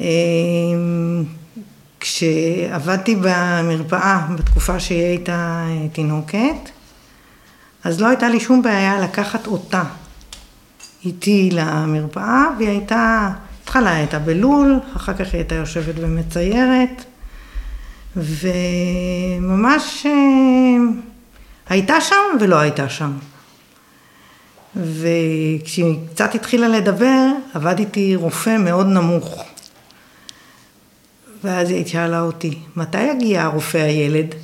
אה, כשעבדתי במרפאה בתקופה שהיא הייתה אה, תינוקת, אז לא הייתה לי שום בעיה לקחת אותה איתי למרפאה, והיא הייתה, התחלה הייתה בלול, אחר כך היא הייתה יושבת ומציירת, וממש הייתה שם ולא הייתה שם. וכשהיא קצת התחילה לדבר, עבד איתי רופא מאוד נמוך. ואז היא שאלה אותי, מתי יגיע הרופא הילד?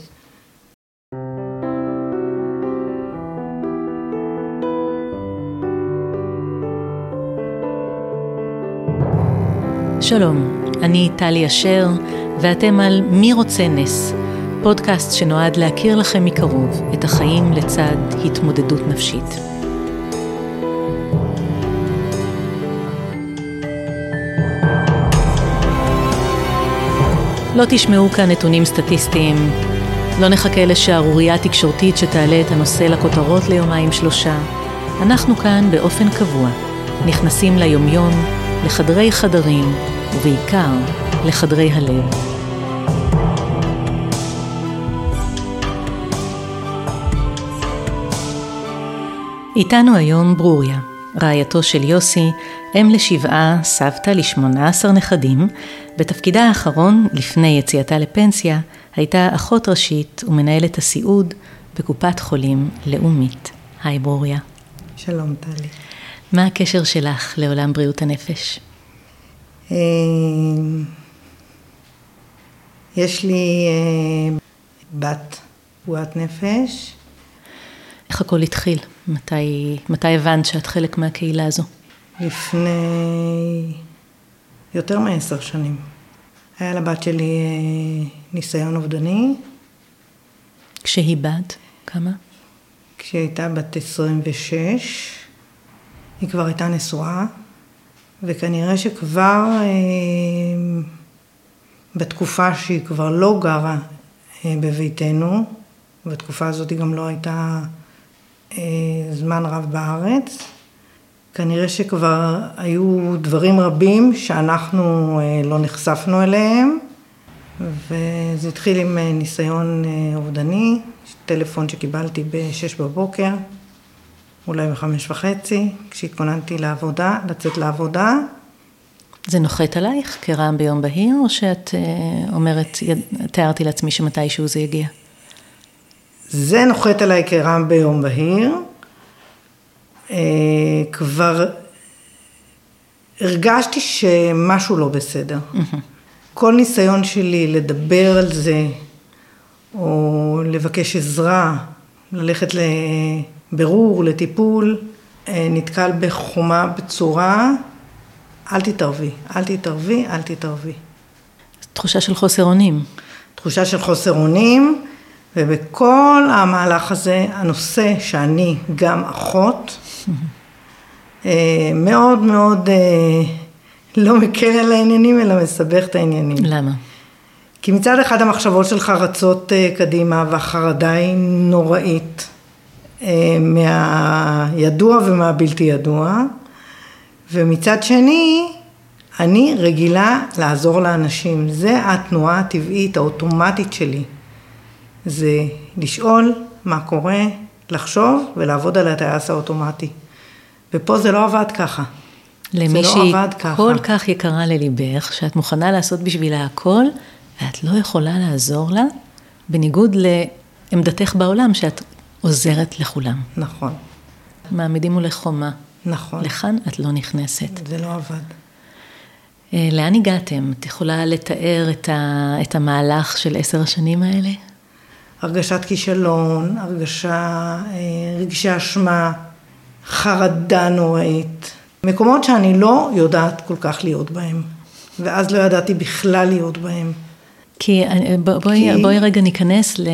שלום, אני טלי אשר, ואתם על מי רוצה נס, פודקאסט שנועד להכיר לכם מקרוב את החיים לצד התמודדות נפשית. לא תשמעו כאן נתונים סטטיסטיים, לא נחכה לשערורייה תקשורתית שתעלה את הנושא לכותרות ליומיים שלושה. אנחנו כאן באופן קבוע, נכנסים ליומיום, לחדרי חדרים, ובעיקר לחדרי הלב. איתנו היום ברוריה, רעייתו של יוסי, אם לשבעה, סבתא לשמונה עשר נכדים, בתפקידה האחרון, לפני יציאתה לפנסיה, הייתה אחות ראשית ומנהלת הסיעוד בקופת חולים לאומית. היי ברוריה. שלום טלי. מה הקשר שלך לעולם בריאות הנפש? אה, יש לי אה, בת פגועת נפש. איך הכל התחיל? מתי, מתי הבנת שאת חלק מהקהילה הזו? לפני יותר מעשר שנים. היה לבת שלי אה, ניסיון אובדני. כשהיא בת? כמה? כשהיא הייתה בת 26, היא כבר הייתה נשואה, וכנראה שכבר אה, בתקופה שהיא כבר לא גרה אה, בביתנו, בתקופה הזאת היא גם לא הייתה זמן רב בארץ, כנראה שכבר היו דברים רבים שאנחנו אה, לא נחשפנו אליהם, וזה התחיל עם אה, ניסיון אה, אובדני, טלפון שקיבלתי ב-6 בבוקר, אולי ב-5 וחצי, כשהתכוננתי לעבודה, לצאת לעבודה. זה נוחת עלייך כרעם ביום בהיר, או שאת אומרת, תיארתי לעצמי שמתישהו זה יגיע? זה נוחת עליי כרעם ביום בהיר. אה, כבר הרגשתי שמשהו לא בסדר. כל ניסיון שלי לדבר על זה, או לבקש עזרה, ללכת לבירור, לטיפול, אה, נתקל בחומה בצורה, אל תתערבי, אל תתערבי, אל תתערבי. תחושה של חוסר אונים. תחושה של חוסר אונים, ובכל המהלך הזה, הנושא שאני גם אחות, אה, מאוד מאוד אה, לא מקל על העניינים, אלא מסבך את העניינים. למה? כי מצד אחד המחשבות שלך רצות אה, קדימה, והחרדה היא נוראית מהידוע ומהבלתי ידוע, ומצד שני, אני רגילה לעזור לאנשים. זה התנועה הטבעית, האוטומטית שלי. זה לשאול מה קורה, לחשוב ולעבוד על הטייס האוטומטי. ופה זה לא עבד ככה. למי לא שהיא כל כך יקרה לליבך, שאת מוכנה לעשות בשבילה הכל, ואת לא יכולה לעזור לה, בניגוד לעמדתך בעולם, שאת עוזרת לכולם. נכון. מעמידים מולך חומה. נכון. לכאן את לא נכנסת. זה לא עבד. אה, לאן הגעתם? את יכולה לתאר את, ה, את המהלך של עשר השנים האלה? הרגשת כישלון, הרגשה, אה, רגשי אשמה, חרדה נוראית. מקומות שאני לא יודעת כל כך להיות בהם, ואז לא ידעתי בכלל להיות בהם. כי אה, בואי, כי... בואי רגע ניכנס ל...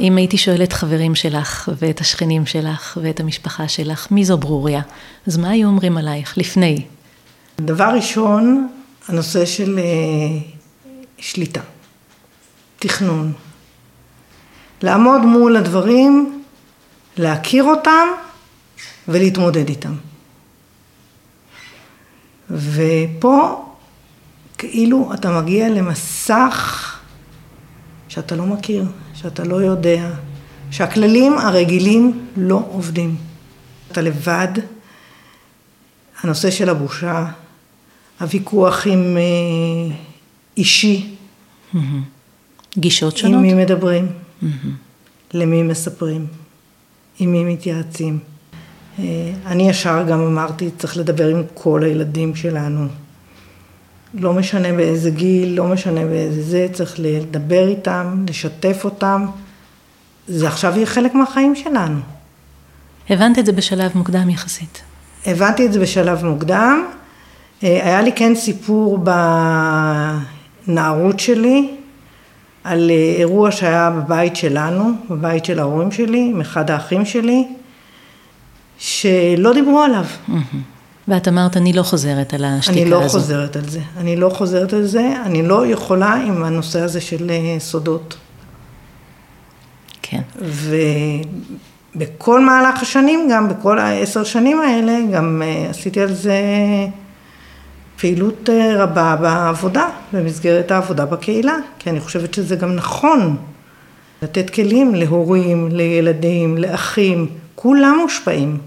אם הייתי שואלת חברים שלך, ואת השכנים שלך, ואת המשפחה שלך, מי זו ברוריה? אז מה היו אומרים עלייך לפני? דבר ראשון, הנושא של אה, שליטה, תכנון. לעמוד מול הדברים, להכיר אותם ולהתמודד איתם. ופה כאילו אתה mגיע למסך שאתה לא מכיר, שאתה לא יודע, שהכללים הרגילים לא עובדים. אתה לבד, הנושא של הבושה, הוויכוח עם אה, אישי. גישות שונות? עם מי מדברים, למי מספרים, עם מי מתייעצים. אה, אני ישר גם אמרתי, צריך לדבר עם כל הילדים שלנו. לא משנה באיזה גיל, לא משנה באיזה זה, צריך לדבר איתם, לשתף אותם. זה עכשיו יהיה חלק מהחיים שלנו. הבנת את זה בשלב מוקדם יחסית. הבנתי את זה בשלב מוקדם. אה, היה לי כן סיפור בנערות שלי על אה, אירוע שהיה בבית שלנו, בבית של ההורים שלי, עם אחד האחים שלי, שלא דיברו עליו. ואת אמרת, אני לא חוזרת על השתיקה הזו. אני לא הזו. חוזרת על זה. אני לא חוזרת על זה, אני לא יכולה עם הנושא הזה של אה, סודות. כן. ובכל מהלך השנים, גם בכל העשר שנים האלה, גם אה, עשיתי על זה פעילות אה, רבה בעבודה, במסגרת העבודה בקהילה, כי אני חושבת שזה גם נכון לתת כלים להורים, לילדים, לאחים, כולם מושפעים.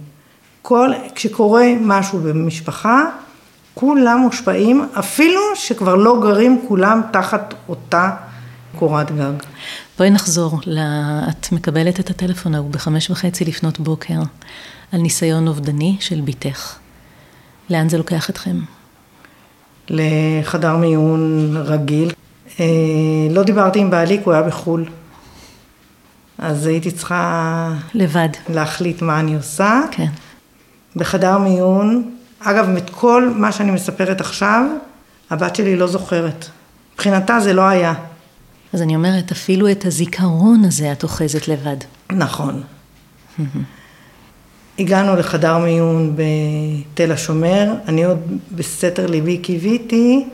כל, כשקורה משהו במשפחה, כולם מושפעים, אפילו שכבר לא גרים כולם תחת אותה קורת גג. בואי נחזור, את מקבלת את הטלפון ההוא בחמש וחצי לפנות בוקר על ניסיון אובדני של בתך. לאן זה לוקח אתכם? לחדר מיון רגיל. אה, לא דיברתי עם בעלי, כי הוא היה בחו"ל. אז הייתי צריכה... לבד. להחליט מה אני עושה. כן. בחדר מיון, אגב, את כל מה שאני מספרת עכשיו, הבת שלי לא זוכרת. מבחינתה זה לא היה. אז אני אומרת, אפילו את הזיכרון הזה את אוחזת לבד. נכון. הגענו לחדר מיון בתל השומר, אני עוד בסתר ליבי קיוויתי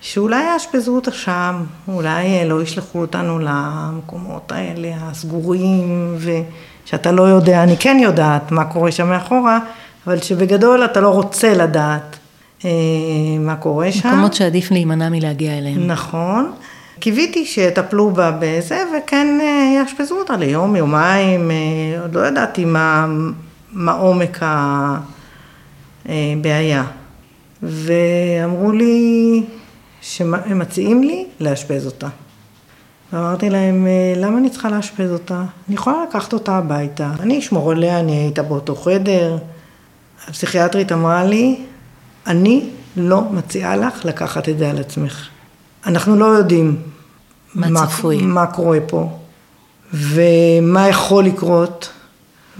שאולי יאשפזו אותה שם, אולי לא ישלחו אותנו למקומות האלה הסגורים ושאתה לא יודע, אני כן יודעת מה קורה שם מאחורה, אבל שבגדול אתה לא רוצה לדעת אה, מה קורה שם. מקומות שעדיף להימנע מלהגיע אליהם. נכון. קיוויתי שיטפלו בה בזה, וכן אה, יאשפזו אותה ליום, יומיים, אה, עוד לא ידעתי מה, מה עומק הבעיה. ואמרו לי שהם מציעים לי לאשפז אותה. ואמרתי להם, אה, למה אני צריכה לאשפז אותה? אני יכולה לקחת אותה הביתה, אני אשמור עליה, אני הייתה באותו חדר. הפסיכיאטרית אמרה לי, אני לא מציעה לך לקחת את זה על עצמך. אנחנו לא יודעים מה, מה מה קורה פה, ומה יכול לקרות,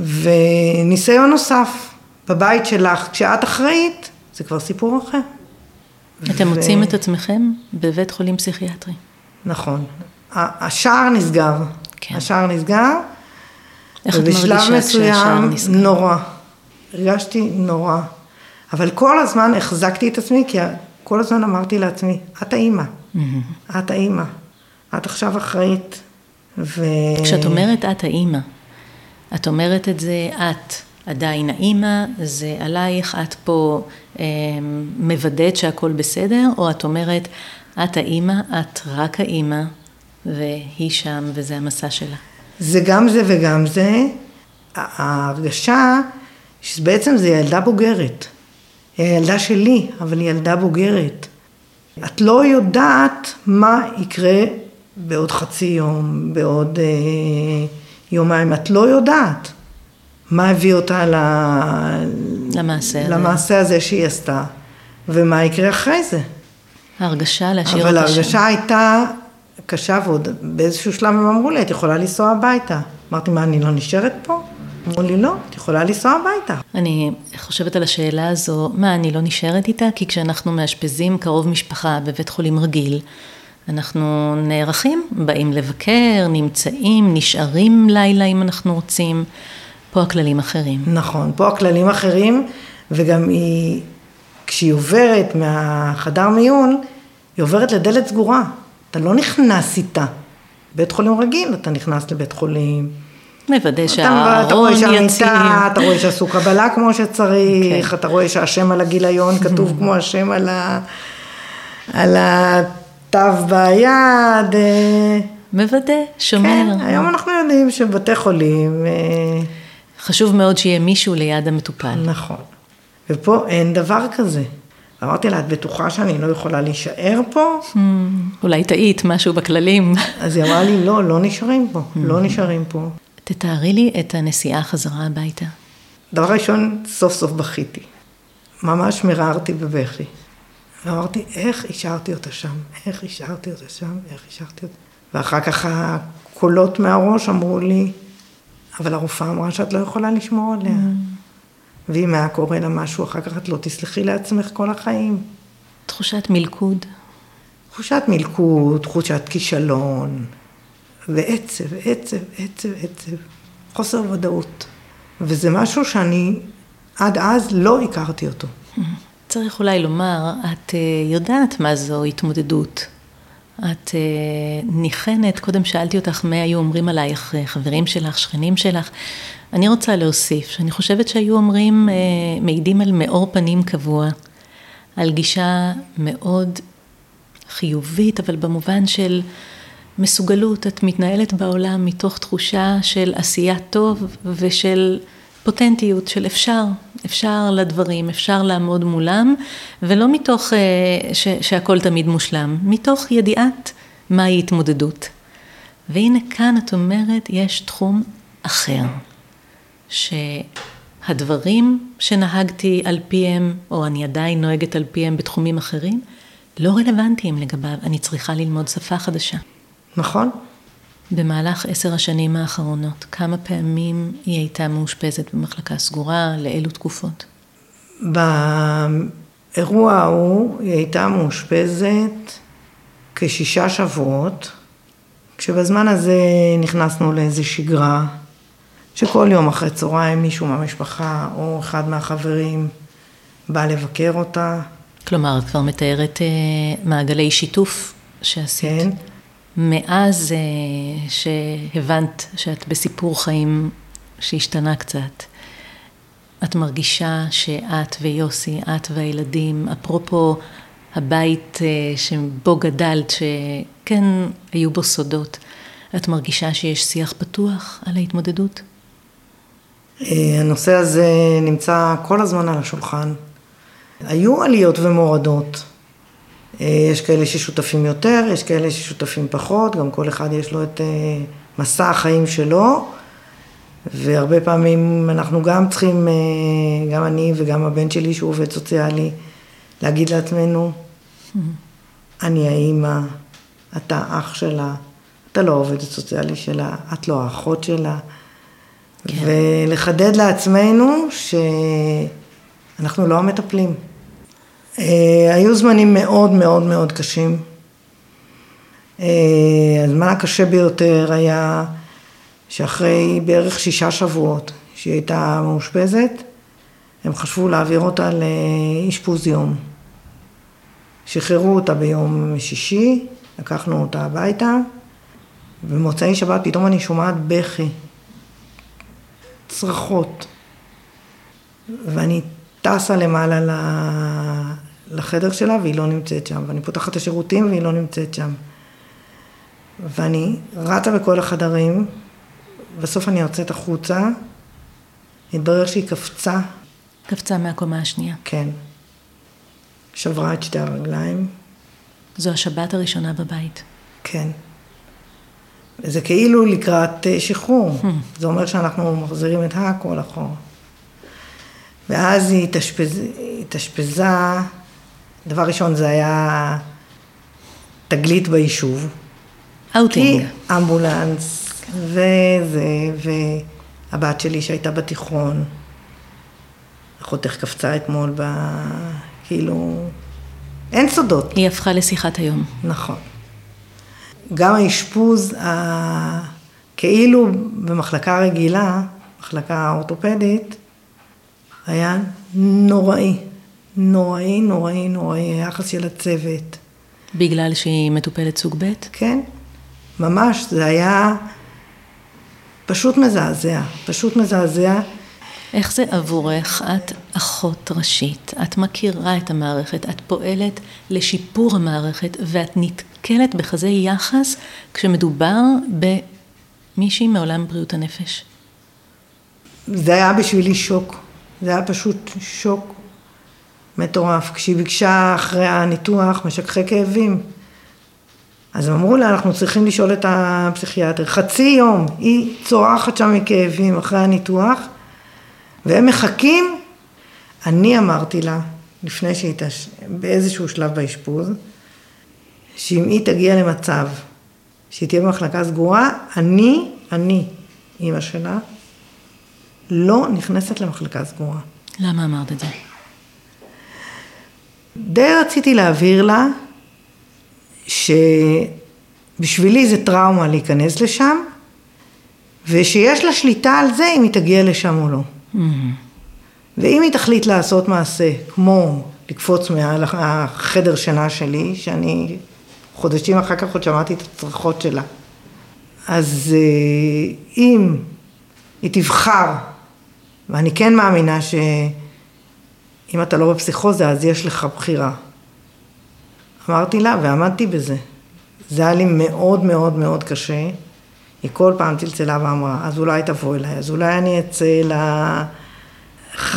וניסיון נוסף בבית שלך, כשאת אחראית, זה כבר סיפור אחר. אתם ו... מוצאים את עצמכם בבית חולים פסיכיאטרי. נכון. השער נסגר. כן. השער נסגר. איך את מרגישה כשהשער נסגר? נורא. הרגשתי נורא. אבל כל הזמן החזקתי את עצמי, כי כל הזמן אמרתי לעצמי, את האימא. Mm-hmm. את האימא. את עכשיו אחראית. ו... כשאת אומרת את האימא, את אומרת את זה את עדיין האימא, זה עלייך, את פה אה, מוודאת שהכל בסדר, או את אומרת, את האימא, את רק האימא, והיא שם, וזה המסע שלה. זה גם זה וגם זה. ההרגשה שבעצם זה ילדה בוגרת. היא הילדה שלי, אבל היא ילדה בוגרת. את לא יודעת מה יקרה בעוד חצי יום, בעוד אה, יומיים, את לא יודעת מה הביא אותה ל... למעשה, למעשה הזה שהיא עשתה, ומה יקרה אחרי זה. ההרגשה להשאיר אותה שם. אבל ההרגשה הייתה קשה, ועוד באיזשהו שלב הם אמרו לי, את יכולה לנסוע הביתה. אמרתי, מה, אני לא נשארת פה? אמרו לי, לא, את יכולה לנסוע הביתה. אני חושבת על השאלה הזו, מה, אני לא נשארת איתה? כי כשאנחנו מאשפזים קרוב משפחה בבית חולים רגיל, אנחנו נערכים, באים לבקר, נמצאים, נשארים לילה אם אנחנו רוצים. פה הכללים אחרים. נכון, פה הכללים אחרים, וגם היא, כשהיא עוברת מהחדר מיון, היא עוברת לדלת סגורה. אתה לא נכנס איתה. בית חולים רגיל, אתה נכנס לבית חולים. מוודא שהארון יציב. אתה רואה שעשו קבלה כמו שצריך, okay. כן. אתה רואה שהשם על הגיליון כתוב כמו השם על, ה... על התו ביד. אה, מוודא, שומר. כן, היום אנחנו יודעים שבתי חולים... אה, חשוב מאוד שיהיה מישהו ליד המטופל. נכון. ופה אין דבר כזה. אמרתי לה, את בטוחה שאני לא יכולה להישאר פה? Hmm, אולי טעית, משהו בכללים. אז היא אמרה לי, לא, לא נשארים פה, לא נשארים פה. תתארי לי את הנסיעה חזרה הביתה. דבר ראשון, סוף סוף בכיתי. ממש מררתי בבכי. ואמרתי, איך השארתי אותה שם? איך השארתי אותה שם? איך השארתי אותה? ואחר כך הקולות מהראש אמרו לי, אבל הרופאה אמרה שאת לא יכולה לשמור עליה. ואם היה קורה לה משהו, אחר כך את לא תסלחי לעצמך כל החיים. תחושת מלכוד. תחושת מלכוד, תחושת כישלון, ועצב, עצב, עצב, עצב, חוסר ודאות. וזה משהו שאני עד אז לא הכרתי אותו. צריך אולי לומר, את אה, יודעת מה זו התמודדות. את אה, ניחנת, קודם שאלתי אותך מה היו אומרים עלייך אה, חברים שלך, שכנים שלך. אני רוצה להוסיף, שאני חושבת שהיו אומרים, מעידים על מאור פנים קבוע, על גישה מאוד חיובית, אבל במובן של מסוגלות, את מתנהלת בעולם מתוך תחושה של עשייה טוב ושל פוטנטיות של אפשר, אפשר לדברים, אפשר לעמוד מולם, ולא מתוך uh, ש, שהכל תמיד מושלם, מתוך ידיעת מהי התמודדות. והנה כאן את אומרת, יש תחום אחר, שהדברים שנהגתי על פיהם, או אני עדיין נוהגת על פיהם בתחומים אחרים, לא רלוונטיים לגביו, אני צריכה ללמוד שפה חדשה. נכון. במהלך עשר השנים האחרונות, כמה פעמים היא הייתה מאושפזת במחלקה סגורה, לאילו תקופות? באירוע ההוא היא הייתה מאושפזת כשישה שבועות, כשבזמן הזה נכנסנו לאיזו שגרה, שכל יום אחרי צהריים מישהו מהמשפחה או אחד מהחברים בא לבקר אותה. כלומר, את כבר מתארת אה, מעגלי שיתוף שעשית. כן. מאז אה, שהבנת שאת בסיפור חיים שהשתנה קצת, את מרגישה שאת ויוסי, את והילדים, אפרופו הבית אה, שבו גדלת, שכן היו בו סודות, את מרגישה שיש שיח פתוח על ההתמודדות? אה, הנושא הזה נמצא כל הזמן על השולחן. היו עליות ומורדות. אה, יש כאלה ששותפים יותר, יש כאלה ששותפים פחות, גם כל אחד יש לו את אה, מסע החיים שלו, והרבה פעמים אנחנו גם צריכים, אה, גם אני וגם הבן שלי שהוא עובד סוציאלי, להגיד לעצמנו, אני האימא, אתה אח שלה, אתה לא עובדת סוציאלי שלה, את לא האחות שלה. כן. ולחדד לעצמנו שאנחנו לא המטפלים. אה, היו זמנים מאוד מאוד מאוד קשים. אה, הזמן הקשה ביותר היה שאחרי בערך שישה שבועות שהיא הייתה מאושפזת, הם חשבו להעביר אותה לאשפוז יום. שחררו אותה ביום שישי, לקחנו אותה הביתה, במוצאי שבת פתאום אני שומעת בכי, צרחות, ואני טסה למעלה לחדר שלה והיא לא נמצאת שם, ואני פותחת את השירותים והיא לא נמצאת שם. ואני רצה בכל החדרים, בסוף אני יוצאת החוצה, התברר שהיא קפצה. קפצה מהקומה השנייה. כן. שברה את שתי הרגליים. זו השבת הראשונה בבית. כן. זה כאילו לקראת אה, שחרור. Hmm. זה אומר שאנחנו מחזירים את הכל אחורה. ואז היא התאשפז... התאשפזה דבר ראשון זה היה תגלית ביישוב. אאוטינג. אמבולנס, וזה, והבת שלי שהייתה בתיכון, אחותך קפצה אתמול ב... כאילו... אין סודות. היא הפכה לשיחת היום. נכון. גם האשפוז, ה... כאילו במחלקה רגילה, מחלקה אורתופדית, היה נוראי. נוראי, נוראי, נוראי, היחס של הצוות. בגלל שהיא מטופלת סוג ב'? כן, ממש, זה היה פשוט מזעזע, פשוט מזעזע. איך זה עבורך? את אחות ראשית, את מכירה את המערכת, את פועלת לשיפור המערכת, ואת נתקלת בכזה יחס כשמדובר במישהי מעולם בריאות הנפש. זה היה בשבילי שוק. זה היה פשוט שוק מטורף. כשהיא ביקשה אחרי הניתוח משככי כאבים, אז הם אמרו לה, אנחנו צריכים לשאול את הפסיכיאטר. חצי יום היא צורחת שם מכאבים אחרי הניתוח, והם מחכים. אני אמרתי לה, לפני שהיא תש... באיזשהו שלב באשפוז, שאם היא תגיע למצב שהיא תהיה במחלקה סגורה, אני, אני, אימא שלה, לא נכנסת למחלקה סגורה. למה אמרת את זה? די רציתי להבהיר לה שבשבילי זה טראומה להיכנס לשם, ושיש לה שליטה על זה אם היא תגיע לשם או לא. Mm-hmm. ואם היא תחליט לעשות מעשה, כמו לקפוץ מעל החדר שינה שלי, שאני חודשים אחר כך עוד שמעתי את הצרחות שלה, אז אה, אם היא תבחר, ואני כן מאמינה שאם אתה לא בפסיכוזה אז יש לך בחירה. אמרתי לה ועמדתי בזה. זה היה לי מאוד מאוד מאוד קשה. היא כל פעם צלצלה ואמרה, אז אולי תבוא אליי, אז אולי אני אצא ל...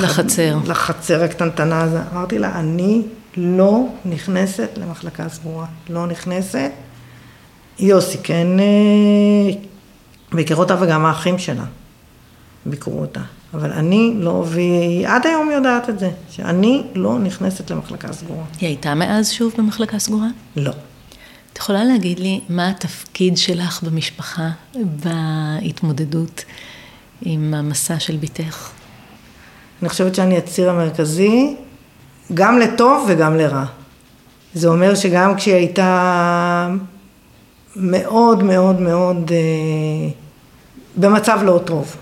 לחצר. לחצר הקטנטנה הזו. אמרתי לה, אני לא נכנסת למחלקה סגורה, לא נכנסת. יוסי כן אה, ביקר אותה וגם האחים שלה ביקרו אותה. אבל אני לא, והיא עד היום יודעת את זה, שאני לא נכנסת למחלקה סגורה. היא הייתה מאז שוב במחלקה סגורה? לא. את יכולה להגיד לי מה התפקיד שלך במשפחה, בהתמודדות עם המסע של בתך? אני חושבת שאני הציר המרכזי, גם לטוב וגם לרע. זה אומר שגם כשהיא הייתה מאוד מאוד מאוד אה, במצב לא טוב,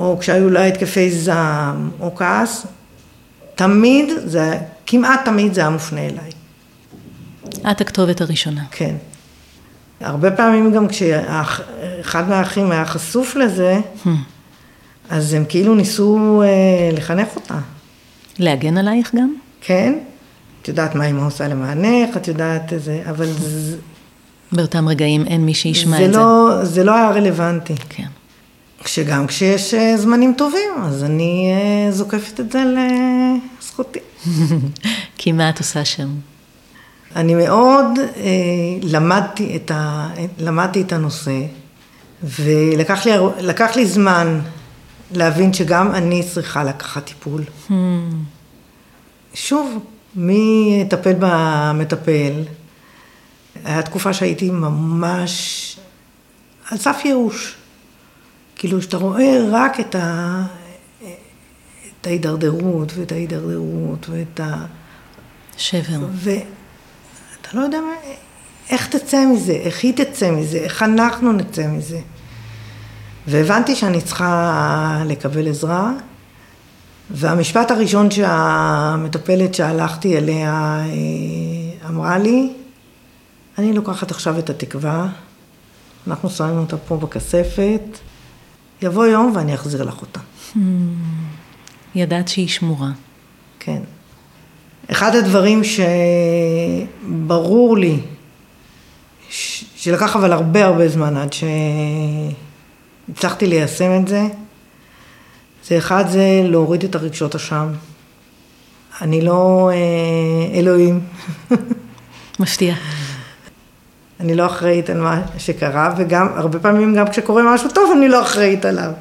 או כשהיו לה התקפי זעם או כעס, תמיד זה, כמעט תמיד זה היה מופנה אליי. את הכתובת הראשונה. כן. הרבה פעמים גם כשאחד מהאחים היה חשוף לזה, hmm. אז הם כאילו ניסו אה, לחנך אותה. להגן עלייך גם? כן. את יודעת מה אמא עושה למענך, את יודעת איזה, אבל זה... באותם רגעים אין מי שישמע את לא, זה. זה לא היה רלוונטי. כן. כשגם כשיש אה, זמנים טובים, אז אני אה, זוקפת את זה לזכותי. כי מה את עושה שם? אני מאוד אה, למדתי, את ה, למדתי את הנושא, ולקח לי, לי זמן להבין שגם אני צריכה לקחת טיפול. Hmm. שוב, מי יטפל במטפל? הייתה תקופה שהייתי ממש על סף ייאוש. כאילו, שאתה רואה רק את, ה... את ההידרדרות, ואת ההידרדרות, ואת ה... שבר. ואתה לא יודע מה... איך תצא מזה, איך היא תצא מזה, איך אנחנו נצא מזה. והבנתי שאני צריכה לקבל עזרה, והמשפט הראשון שהמטפלת שהלכתי אליה אה, אמרה לי, אני לוקחת עכשיו את התקווה, אנחנו שמים אותה פה בכספת, יבוא יום ואני אחזיר לך אותה. Hmm. ידעת שהיא שמורה. כן. אחד הדברים שברור לי, שלקח אבל הרבה הרבה זמן עד שהצלחתי ליישם את זה, זה אחד זה להוריד את הרגשות אשם. אני לא אה, אלוהים. מפתיע. אני לא אחראית על מה שקרה, וגם, הרבה פעמים גם כשקורה משהו טוב, אני לא אחראית עליו.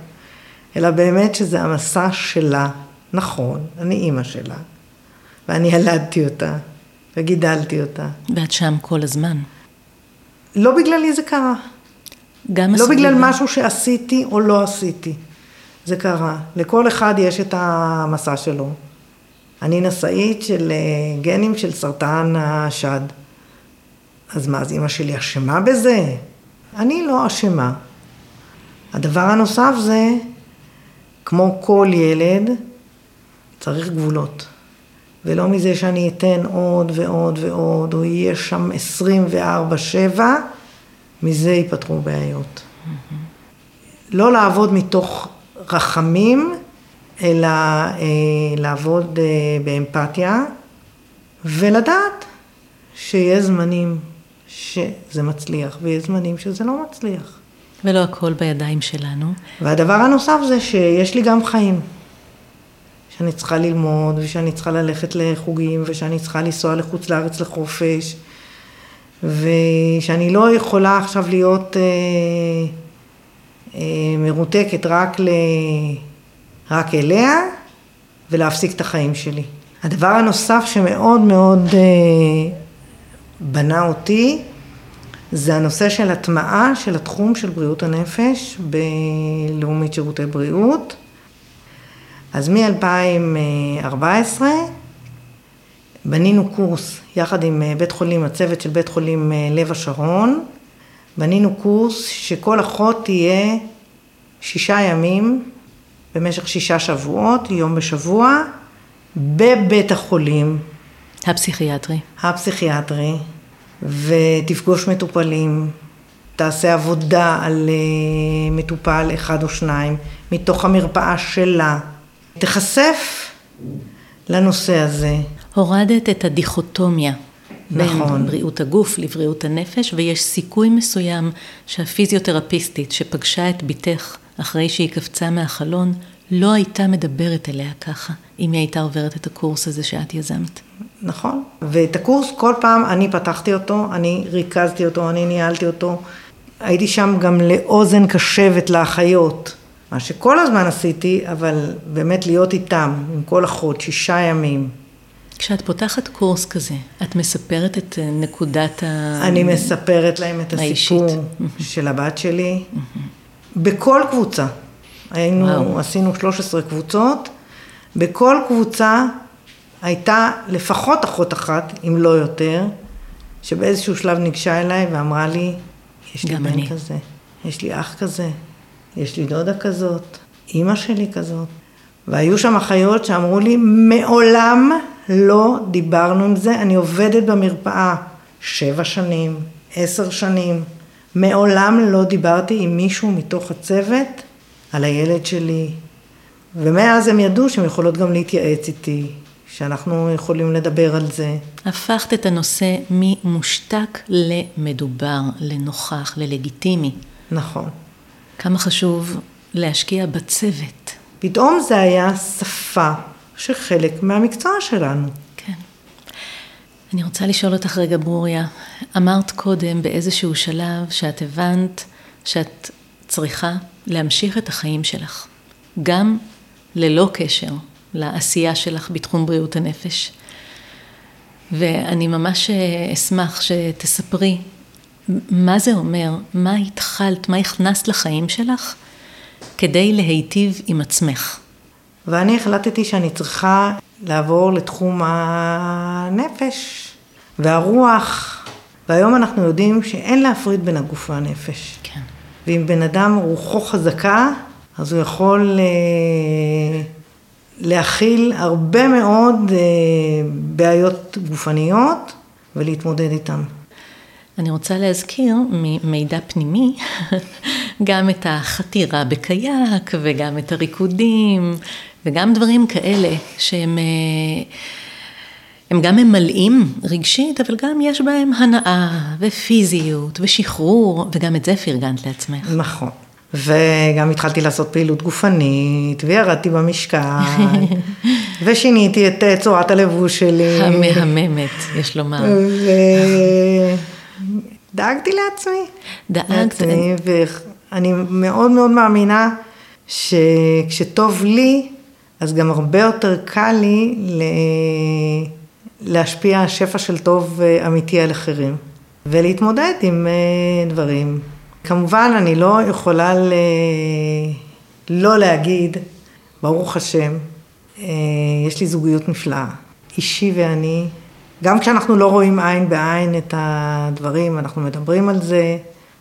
אלא באמת שזה המסע שלה, נכון, אני אימא שלה, ואני ילדתי אותה, וגידלתי אותה. ואת שם כל הזמן. לא בגללי זה קרה. גם לא בגלל משהו שעשיתי או לא עשיתי. זה קרה. לכל אחד יש את המסע שלו. אני נשאית של אה, גנים של סרטן השד. אז מה, אז אימא שלי אשמה בזה? אני לא אשמה. הדבר הנוסף זה, כמו כל ילד, צריך גבולות. ולא מזה שאני אתן עוד ועוד ועוד, או יהיה שם 24-7, מזה ייפתרו בעיות. Mm-hmm. לא לעבוד מתוך רחמים, אלא אה, לעבוד אה, באמפתיה ולדעת שיש זמנים שזה מצליח ויש זמנים שזה לא מצליח. ולא הכל בידיים שלנו. והדבר הנוסף זה שיש לי גם חיים. שאני צריכה ללמוד, ושאני צריכה ללכת לחוגים, ושאני צריכה לנסוע לחוץ לארץ לחופש, ושאני לא יכולה עכשיו להיות אה, אה, מרותקת רק, ל, רק אליה, ולהפסיק את החיים שלי. הדבר הנוסף שמאוד מאוד אה, בנה אותי, זה הנושא של הטמעה של התחום של בריאות הנפש בלאומית שירותי בריאות. אז מ-2014 בנינו קורס יחד עם אה, בית חולים, הצוות של בית חולים אה, לב השרון, בנינו קורס שכל אחות תהיה שישה ימים במשך שישה שבועות, יום בשבוע, בבית החולים. הפסיכיאטרי. הפסיכיאטרי, ותפגוש מטופלים, תעשה עבודה על אה, מטופל אחד או שניים, מתוך המרפאה שלה. תיחשף לנושא הזה. הורדת את הדיכוטומיה. נכון. בין בריאות הגוף לבריאות הנפש, ויש סיכוי מסוים שהפיזיותרפיסטית שפגשה את בתך אחרי שהיא קפצה מהחלון, לא הייתה מדברת אליה ככה, אם היא הייתה עוברת את הקורס הזה שאת יזמת. נכון, ואת הקורס כל פעם אני פתחתי אותו, אני ריכזתי אותו, אני ניהלתי אותו. הייתי שם גם לאוזן קשבת לאחיות. מה שכל הזמן עשיתי, אבל באמת להיות איתם, עם כל אחות, שישה ימים. כשאת פותחת קורס כזה, את מספרת את אה, נקודת ה... אני מספרת להם את הסיפור. של הבת שלי, בכל קבוצה. היינו, וואו. עשינו 13 קבוצות, בכל קבוצה הייתה לפחות אחות אחת, אם לא יותר, שבאיזשהו שלב ניגשה אליי ואמרה לי, יש לי בן אני. כזה, יש לי אח כזה, יש לי דודה כזאת, אימא שלי כזאת. והיו שם אחיות שאמרו לי, מעולם לא דיברנו עם זה, אני עובדת במרפאה שבע שנים, עשר שנים, מעולם לא דיברתי עם מישהו מתוך הצוות על הילד שלי. ומאז הם ידעו שהן יכולות גם להתייעץ איתי, שאנחנו יכולים לדבר על זה. הפכת את הנושא ממושתק למדובר, לנוכח, ללגיטימי. נכון. כמה חשוב להשקיע בצוות. פתאום זה היה שפה שחלק מהמקצוע שלנו. כן. אני רוצה לשאול אותך רגע, ברוריה, אמרת קודם באיזשהו שלב שאת הבנת שאת צריכה להמשיך את החיים שלך, גם ללא קשר לעשייה שלך בתחום בריאות הנפש. ואני ממש אשמח שתספרי מה זה אומר, מה התחלת, מה הכנסת לחיים שלך כדי להיטיב עם עצמך. ואני החלטתי שאני צריכה לעבור לתחום הנפש והרוח, והיום אנחנו יודעים שאין להפריד בין הגוף והנפש. כן. ואם בן אדם רוחו חזקה, אז הוא יכול אה, להכיל הרבה מאוד אה, בעיות גופניות ולהתמודד איתן. אני רוצה להזכיר ממידע פנימי גם את החתירה בקייק וגם את הריקודים וגם דברים כאלה שהם אה, הם גם ממלאים רגשית, אבל גם יש בהם הנאה ופיזיות ושחרור, וגם את זה פרגנת לעצמך. נכון. וגם התחלתי לעשות פעילות גופנית, וירדתי במשקל, ושיניתי את אה, צורת הלבוש שלי. המהממת, יש לומר. ודאגתי לעצמי. דאגת. לעצמי, ואני מאוד מאוד מאמינה שכשטוב לי, אז גם הרבה יותר קל לי להשפיע שפע של טוב אה, אמיתי על אחרים, ולהתמודד עם אה, דברים. כמובן, אני לא יכולה ל... לא להגיד, ברוך השם, אה, יש לי זוגיות נפלאה. אישי ואני, גם כשאנחנו לא רואים עין בעין את הדברים, אנחנו מדברים על זה,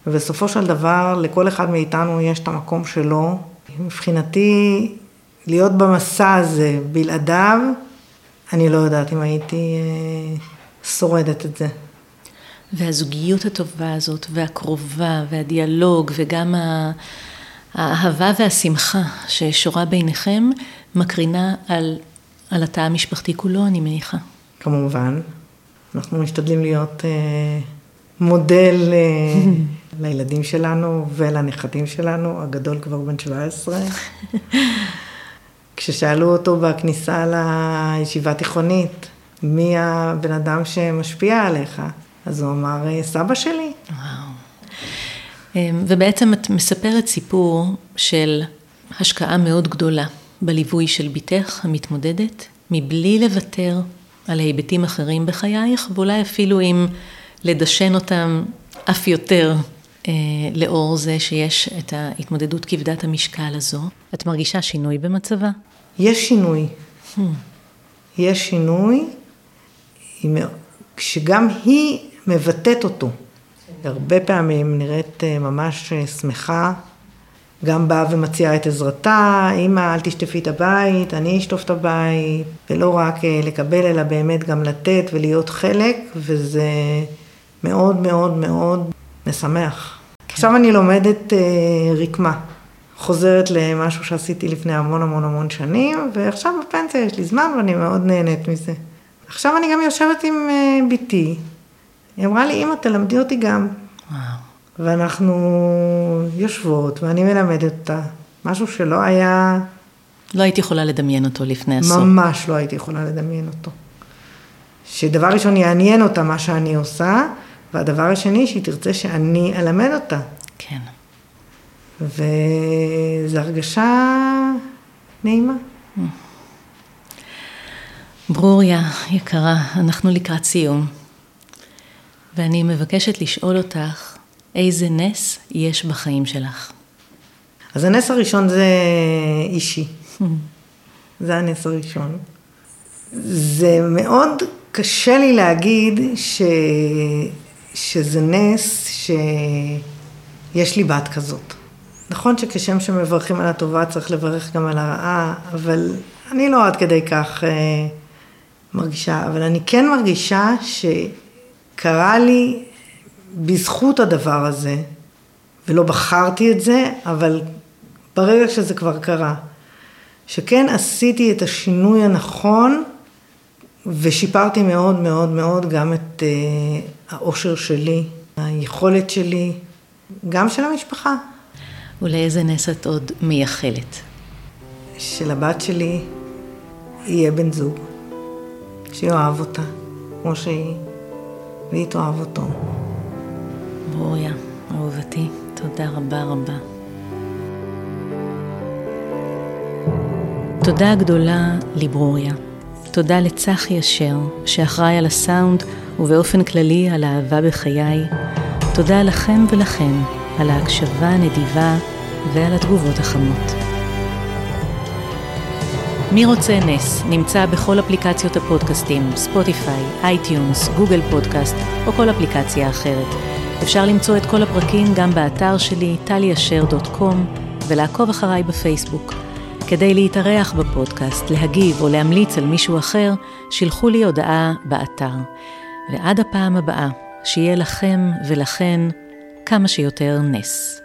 ובסופו של דבר, לכל אחד מאיתנו יש את המקום שלו. מבחינתי, להיות במסע הזה בלעדיו, אני לא יודעת אם הייתי אה, שורדת את זה. והזוגיות הטובה הזאת, והקרובה, והדיאלוג, וגם האהבה והשמחה ששורה ביניכם מקרינה על, על התא המשפחתי כולו, אני מניחה. כמובן. אנחנו משתדלים להיות אה, מודל אה, לילדים שלנו ולנכדים שלנו, הגדול כבר בן 17. כששאלו אותו בכניסה לישיבה תיכונית, מי הבן אדם שמשפיע עליך? אז הוא אמר, סבא שלי. וואו. אמ, ובעצם את מספרת סיפור של השקעה מאוד גדולה בליווי של בתך המתמודדת, מבלי לוותר על היבטים אחרים בחייך, ואולי אפילו אם לדשן אותם אף יותר אה, לאור זה שיש את ההתמודדות כבדת המשקל הזו. את מרגישה שינוי במצבה? יש שינוי. Hmm. יש שינוי, כשגם היא מבטאת אותו. הרבה פעמים נראית אה, ממש אה, שמחה, גם באה ומציעה את עזרתה, אמא אל תשטפי את הבית, אני אשטוף את הבית, ולא רק אה, לקבל אלא באמת גם לתת ולהיות חלק, וזה מאוד מאוד מאוד משמח. כן. עכשיו אני לומדת רקמה. חוזרת למשהו שעשיתי לפני המון המון המון שנים, ועכשיו בפנסיה יש לי זמן ואני מאוד נהנית מזה. עכשיו אני גם יושבת עם בתי, היא אמרה לי, אמא, תלמדי אותי גם. וואו. ואנחנו יושבות, ואני מלמדת אותה, משהו שלא היה... לא הייתי יכולה לדמיין אותו לפני עשור. ממש לא הייתי יכולה לדמיין אותו. שדבר ראשון יעניין אותה מה שאני עושה, והדבר השני, שהיא תרצה שאני אלמד אותה. כן. וזו הרגשה נעימה. ברוריה, יקרה, אנחנו לקראת סיום. ואני מבקשת לשאול אותך, איזה נס יש בחיים שלך? אז הנס הראשון זה אישי. זה הנס הראשון. זה מאוד קשה לי להגיד ש... שזה נס שיש לי בת כזאת. נכון שכשם שמברכים על הטובה צריך לברך גם על הרעה, אבל אני לא עד כדי כך אה, מרגישה, אבל אני כן מרגישה ש... קרה לי בזכות הדבר הזה, ולא בחרתי את זה, אבל ברגע שזה כבר קרה, שכן עשיתי את השינוי הנכון ושיפרתי מאוד מאוד מאוד גם את uh, האושר שלי, היכולת שלי, גם של המשפחה. ולאיזה נס את עוד מייחלת? שלבת שלי יהיה בן זוג, שיאהב אותה כמו שהיא. והיא תאהב אותו. ברוריה, אהובתי, תודה רבה רבה. תודה גדולה לברוריה. תודה לצחי אשר, שאחראי על הסאונד ובאופן כללי על האהבה בחיי. תודה לכם ולכן על ההקשבה הנדיבה ועל התגובות החמות. מי רוצה נס נמצא בכל אפליקציות הפודקאסטים, ספוטיפיי, iTunes, גוגל פודקאסט או כל אפליקציה אחרת. אפשר למצוא את כל הפרקים גם באתר שלי, טליאשר.קום, ולעקוב אחריי בפייסבוק. כדי להתארח בפודקאסט, להגיב או להמליץ על מישהו אחר, שילחו לי הודעה באתר. ועד הפעם הבאה, שיהיה לכם ולכן כמה שיותר נס.